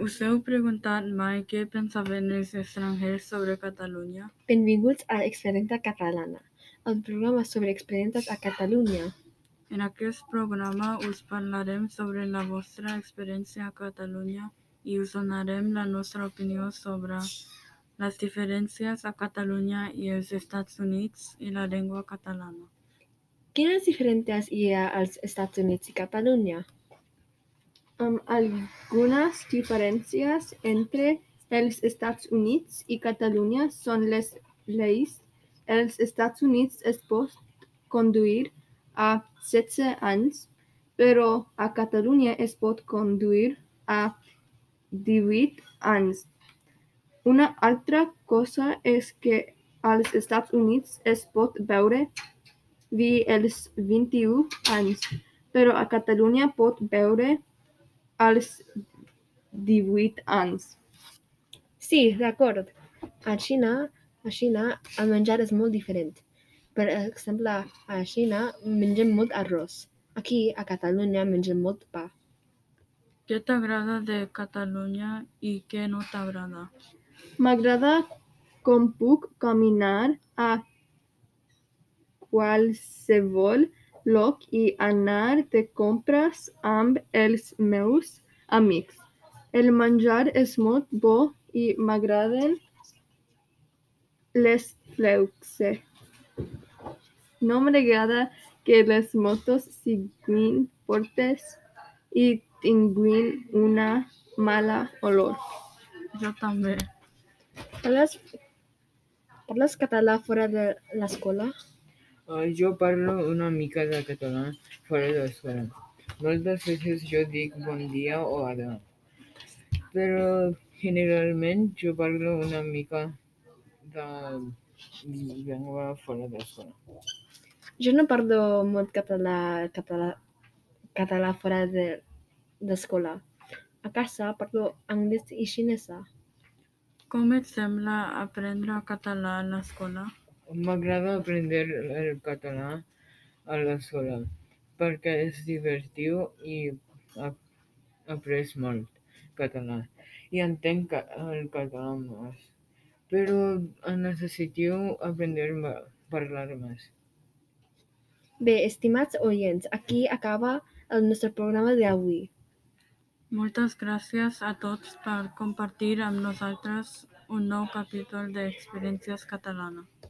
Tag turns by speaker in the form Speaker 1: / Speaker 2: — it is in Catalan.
Speaker 1: Us heu preguntat mai què pensaven els estrangers sobre Catalunya?
Speaker 2: Benvinguts a Experiència Catalana, el programa sobre experiències a Catalunya.
Speaker 1: En aquest programa us parlarem sobre la vostra experiència a Catalunya i us donarem la nostra opinió sobre les diferències a Catalunya i els Estats Units i la llengua catalana.
Speaker 2: Quines diferències hi ha als Estats Units i Catalunya?
Speaker 3: Amb algunes diferències entre els Estats Units i Catalunya són les lleis. Els Estats Units es pot conduir a 16 anys, però a Catalunya es pot conduir a 18 anys. Una altra cosa és que als Estats Units es pot veure vi els 21 anys, però a Catalunya pot veure als 18 anys.
Speaker 2: Sí, d'acord. A Xina, a Xina el menjar és molt diferent. Per exemple, a Xina mengem molt arròs. Aquí, a Catalunya, mengem molt pa.
Speaker 1: Què t'agrada de Catalunya i què no t'agrada?
Speaker 3: M'agrada com puc caminar a qualsevol lloc i anar de compres amb els meus amics. El menjar és molt bo i m'agraden les flexe. No m'agrada que les motos siguin fortes i tinguin una mala olor.
Speaker 1: Jo també.
Speaker 2: Parles, parles català fora de l'escola?
Speaker 4: Uh, jo parlo una mica de català fora de l'escola. Moltes veces jo dic bon dia o adeu. Però generalment jo parlo una mica de llengua fora de l'escola.
Speaker 2: Jo no parlo molt català, català, català fora de l'escola. A casa parlo anglès i xinesa.
Speaker 1: Com et sembla aprendre català a l'escola?
Speaker 4: M'agrada aprendre el català a l'escola perquè és divertiu i he après molt català i entenc el català més. Però necessito aprendre a parlar més.
Speaker 2: Bé, estimats oients, aquí acaba el nostre programa d'avui.
Speaker 1: Moltes gràcies a tots per compartir amb nosaltres un nou capítol d'Experiències Catalanes.